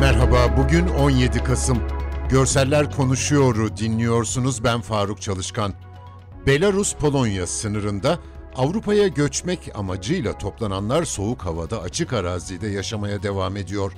Merhaba, bugün 17 Kasım. Görseller Konuşuyor'u dinliyorsunuz, ben Faruk Çalışkan. Belarus-Polonya sınırında Avrupa'ya göçmek amacıyla toplananlar soğuk havada açık arazide yaşamaya devam ediyor.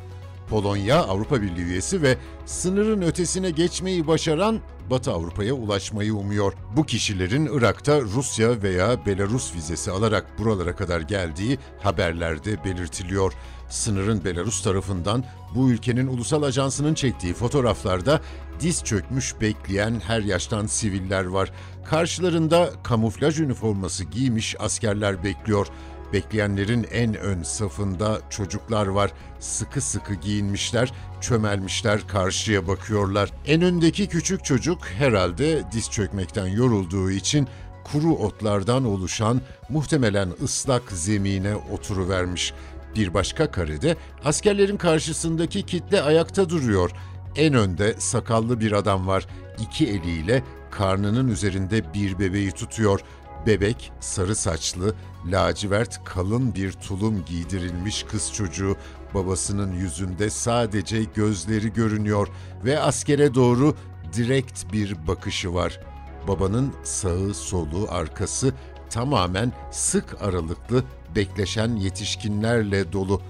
Polonya Avrupa Birliği üyesi ve sınırın ötesine geçmeyi başaran Batı Avrupa'ya ulaşmayı umuyor. Bu kişilerin Irak'ta Rusya veya Belarus vizesi alarak buralara kadar geldiği haberlerde belirtiliyor. Sınırın Belarus tarafından bu ülkenin ulusal ajansının çektiği fotoğraflarda diz çökmüş bekleyen her yaştan siviller var. Karşılarında kamuflaj üniforması giymiş askerler bekliyor. Bekleyenlerin en ön safında çocuklar var. Sıkı sıkı giyinmişler, çömelmişler, karşıya bakıyorlar. En öndeki küçük çocuk herhalde diz çökmekten yorulduğu için kuru otlardan oluşan muhtemelen ıslak zemine oturuvermiş. Bir başka karede askerlerin karşısındaki kitle ayakta duruyor. En önde sakallı bir adam var. İki eliyle karnının üzerinde bir bebeği tutuyor. Bebek sarı saçlı, lacivert kalın bir tulum giydirilmiş kız çocuğu. Babasının yüzünde sadece gözleri görünüyor ve askere doğru direkt bir bakışı var. Babanın sağı, solu, arkası tamamen sık aralıklı bekleşen yetişkinlerle dolu.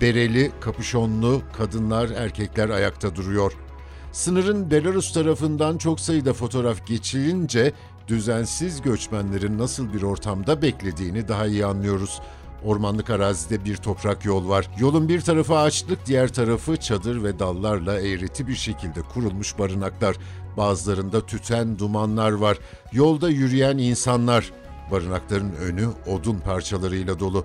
Bereli, kapüşonlu kadınlar, erkekler ayakta duruyor. Sınırın Belarus tarafından çok sayıda fotoğraf geçilince düzensiz göçmenlerin nasıl bir ortamda beklediğini daha iyi anlıyoruz. Ormanlık arazide bir toprak yol var. Yolun bir tarafı ağaçlık, diğer tarafı çadır ve dallarla eğreti bir şekilde kurulmuş barınaklar. Bazılarında tüten dumanlar var. Yolda yürüyen insanlar. Barınakların önü odun parçalarıyla dolu.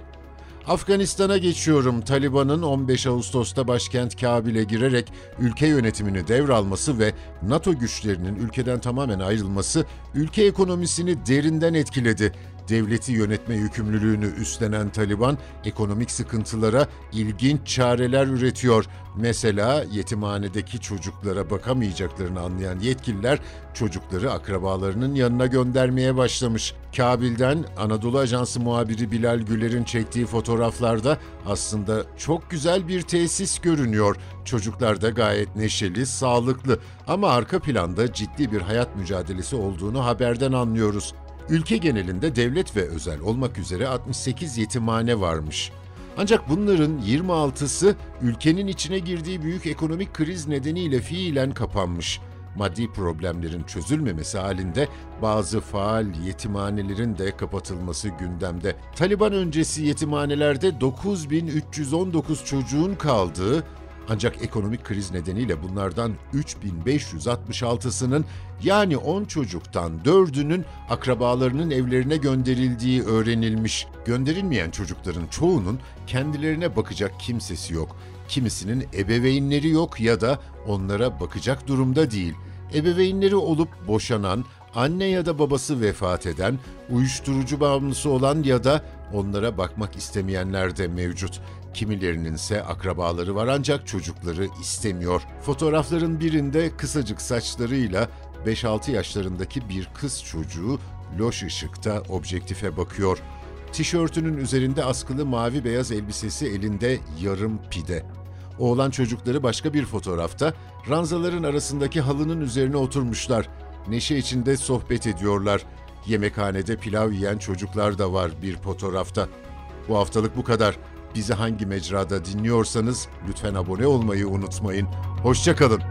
Afganistan'a geçiyorum. Taliban'ın 15 Ağustos'ta başkent Kabil'e girerek ülke yönetimini devralması ve NATO güçlerinin ülkeden tamamen ayrılması ülke ekonomisini derinden etkiledi. Devleti yönetme yükümlülüğünü üstlenen Taliban ekonomik sıkıntılara ilginç çareler üretiyor. Mesela yetimhanedeki çocuklara bakamayacaklarını anlayan yetkililer çocukları akrabalarının yanına göndermeye başlamış. Kabil'den Anadolu Ajansı muhabiri Bilal Güler'in çektiği fotoğraflarda aslında çok güzel bir tesis görünüyor. Çocuklar da gayet neşeli, sağlıklı ama arka planda ciddi bir hayat mücadelesi olduğunu haberden anlıyoruz. Ülke genelinde devlet ve özel olmak üzere 68 yetimhane varmış. Ancak bunların 26'sı ülkenin içine girdiği büyük ekonomik kriz nedeniyle fiilen kapanmış. Maddi problemlerin çözülmemesi halinde bazı faal yetimhanelerin de kapatılması gündemde. Taliban öncesi yetimhanelerde 9319 çocuğun kaldığı ancak ekonomik kriz nedeniyle bunlardan 3566'sının yani 10 çocuktan 4'ünün akrabalarının evlerine gönderildiği öğrenilmiş. Gönderilmeyen çocukların çoğunun kendilerine bakacak kimsesi yok. Kimisinin ebeveynleri yok ya da onlara bakacak durumda değil. Ebeveynleri olup boşanan, anne ya da babası vefat eden, uyuşturucu bağımlısı olan ya da onlara bakmak istemeyenler de mevcut. Kimilerinin ise akrabaları var ancak çocukları istemiyor. Fotoğrafların birinde kısacık saçlarıyla 5-6 yaşlarındaki bir kız çocuğu loş ışıkta objektife bakıyor. Tişörtünün üzerinde askılı mavi beyaz elbisesi elinde yarım pide. Oğlan çocukları başka bir fotoğrafta ranzaların arasındaki halının üzerine oturmuşlar. Neşe içinde sohbet ediyorlar. Yemekhanede pilav yiyen çocuklar da var bir fotoğrafta. Bu haftalık bu kadar. Bizi hangi mecrada dinliyorsanız lütfen abone olmayı unutmayın. Hoşçakalın.